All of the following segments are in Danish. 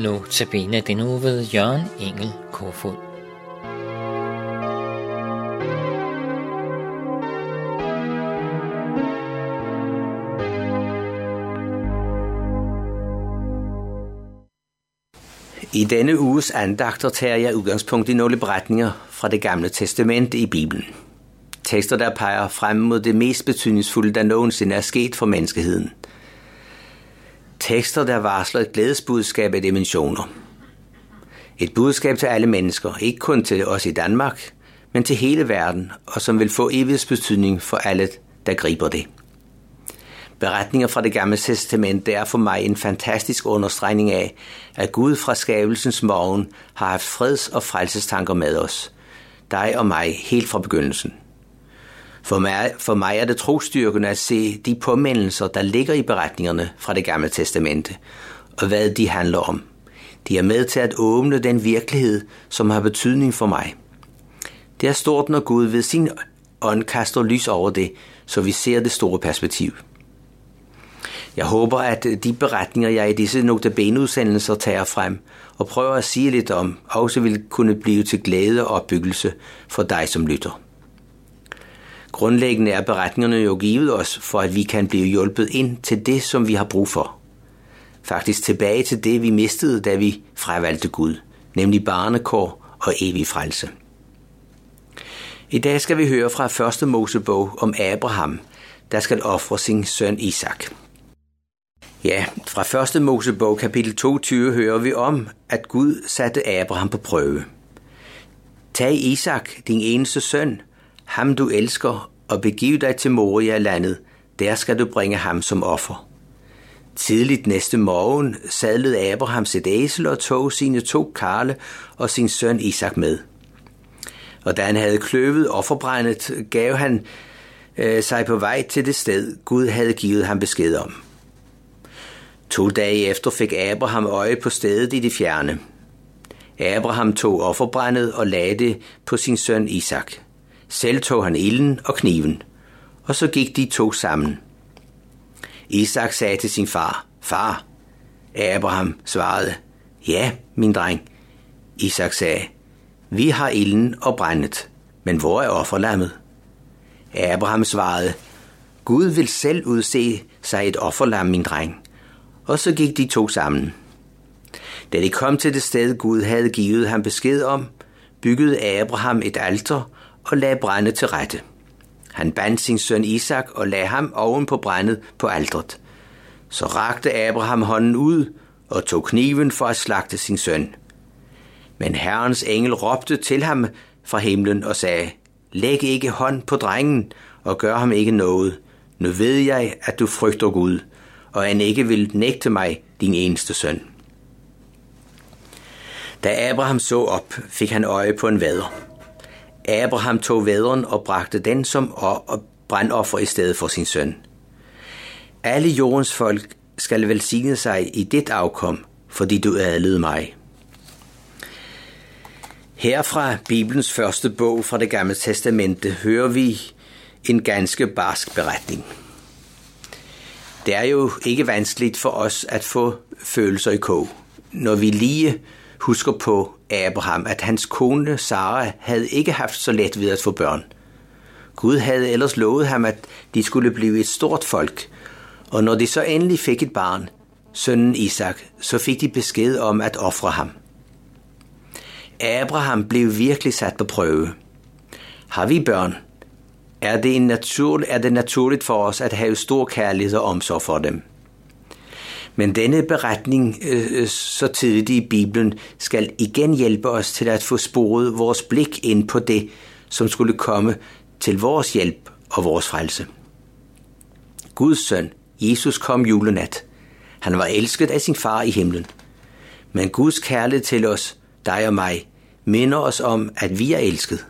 Nu tabene den uge ved Jørgen Engel Kofod. I denne uges andagter tager jeg udgangspunkt i nogle beretninger fra det gamle testamente i Bibelen. Tekster, der peger frem mod det mest betydningsfulde, der nogensinde er sket for menneskeheden. Tekster, der varsler et glædesbudskab af dimensioner. Et budskab til alle mennesker, ikke kun til os i Danmark, men til hele verden, og som vil få evighedsbetydning for alle, der griber det. Beretninger fra det gamle testament er for mig en fantastisk understregning af, at Gud fra skabelsens morgen har haft freds- og frelsestanker med os. Dig og mig helt fra begyndelsen. For mig, for mig er det trostyrkende at se de påmindelser, der ligger i beretningerne fra det gamle testamente, og hvad de handler om. De er med til at åbne den virkelighed, som har betydning for mig. Det er stort, når Gud ved sin ånd kaster lys over det, så vi ser det store perspektiv. Jeg håber, at de beretninger, jeg i disse notabene-udsendelser tager frem og prøver at sige lidt om, også vil kunne blive til glæde og opbyggelse for dig som lytter. Grundlæggende er beretningerne jo givet os, for at vi kan blive hjulpet ind til det, som vi har brug for. Faktisk tilbage til det, vi mistede, da vi fravalgte Gud, nemlig barnekår og evig frelse. I dag skal vi høre fra første Mosebog om Abraham, der skal ofre sin søn Isak. Ja, fra første Mosebog kapitel 22 hører vi om, at Gud satte Abraham på prøve. Tag Isak, din eneste søn, ham du elsker, og begiv dig til Moria-landet, der skal du bringe ham som offer. Tidligt næste morgen sadlede Abraham sit æsel og tog sine to karle og sin søn Isak med. Og da han havde kløvet offerbrændet, gav han øh, sig på vej til det sted, Gud havde givet ham besked om. To dage efter fik Abraham øje på stedet i det fjerne. Abraham tog offerbrændet og lagde det på sin søn Isak. Selv tog han ilden og kniven, og så gik de to sammen. Isak sagde til sin far, Far. Abraham svarede, Ja, min dreng. Isak sagde, Vi har ilden og brændet, men hvor er offerlammet? Abraham svarede, Gud vil selv udse sig et offerlam, min dreng. Og så gik de to sammen. Da de kom til det sted, Gud havde givet ham besked om, byggede Abraham et alter og lagde brændet til rette. Han bandt sin søn Isak og lagde ham oven på brændet på aldret. Så rakte Abraham hånden ud og tog kniven for at slagte sin søn. Men Herrens engel råbte til ham fra himlen og sagde, Læg ikke hånd på drengen og gør ham ikke noget. Nu ved jeg, at du frygter Gud, og han ikke vil nægte mig, din eneste søn. Da Abraham så op, fik han øje på en vader. Abraham tog væderen og bragte den som brandoffer i stedet for sin søn. Alle jordens folk skal velsigne sig i dit afkom, fordi du adlede mig. Her fra Bibelens første bog fra det gamle testamente hører vi en ganske barsk beretning. Det er jo ikke vanskeligt for os at få følelser i kog, når vi lige husker på Abraham, at hans kone Sara havde ikke haft så let ved at få børn. Gud havde ellers lovet ham, at de skulle blive et stort folk, og når de så endelig fik et barn, sønnen Isak, så fik de besked om at ofre ham. Abraham blev virkelig sat på prøve. Har vi børn? Er det, en natur, er det naturligt for os at have stor kærlighed og omsorg for dem? Men denne beretning øh, øh, så tidligt i Bibelen skal igen hjælpe os til at få sporet vores blik ind på det, som skulle komme til vores hjælp og vores frelse. Guds søn, Jesus kom julenat. Han var elsket af sin far i himlen. Men Guds kærlighed til os, dig og mig, minder os om, at vi er elsket.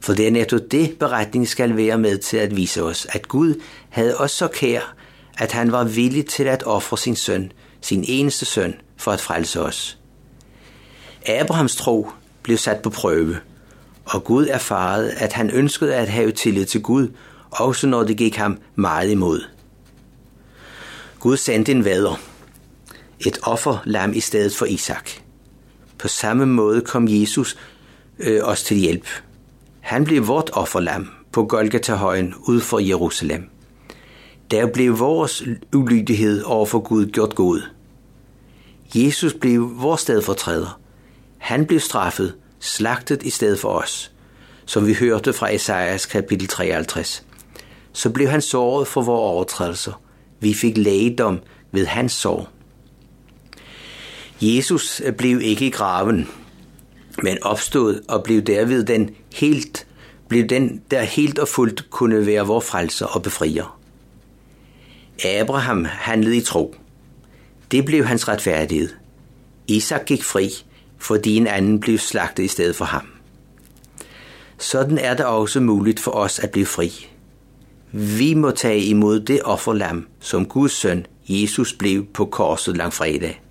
For det er netop det, beretningen skal være med til at vise os, at Gud havde os så kær, at han var villig til at ofre sin søn, sin eneste søn, for at frelse os. Abrahams tro blev sat på prøve, og Gud erfarede, at han ønskede at have tillid til Gud, også når det gik ham meget imod. Gud sendte en vader. et offerlam i stedet for Isak. På samme måde kom Jesus øh, os til hjælp. Han blev vort offerlam på Golgata-højen ud for Jerusalem. Der blev vores ulydighed over for Gud gjort god. Jesus blev vores stedfortræder. Han blev straffet, slagtet i stedet for os, som vi hørte fra Esajas kapitel 53. Så blev han såret for vores overtrædelser. Vi fik lægedom ved hans sår. Jesus blev ikke i graven, men opstod og blev derved den helt blev den, der helt og fuldt kunne være vor frelser og befrier. Abraham handlede i tro. Det blev hans retfærdighed. Isak gik fri, fordi en anden blev slagtet i stedet for ham. Sådan er det også muligt for os at blive fri. Vi må tage imod det offerlam, som Guds søn Jesus blev på korset langfredag.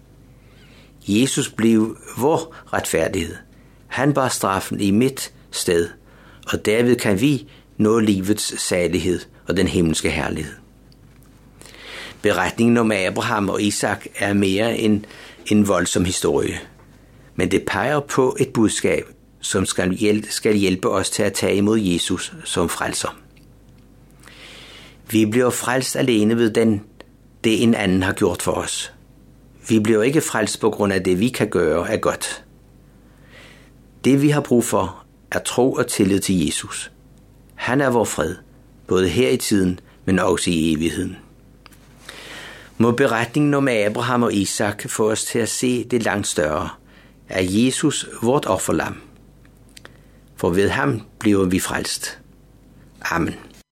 Jesus blev vor retfærdighed. Han bar straffen i mit sted, og derved kan vi nå livets salighed og den himmelske herlighed. Beretningen om Abraham og Isak er mere en, en voldsom historie, men det peger på et budskab, som skal hjælpe, skal hjælpe os til at tage imod Jesus som frelser. Vi bliver frelst alene ved den, det en anden har gjort for os. Vi bliver ikke frelst på grund af det, vi kan gøre, er godt. Det vi har brug for, er tro og tillid til Jesus. Han er vor fred, både her i tiden, men også i evigheden. Må beretningen om Abraham og Isak få os til at se det langt større. Er Jesus vort offerlam? For ved ham bliver vi frelst. Amen.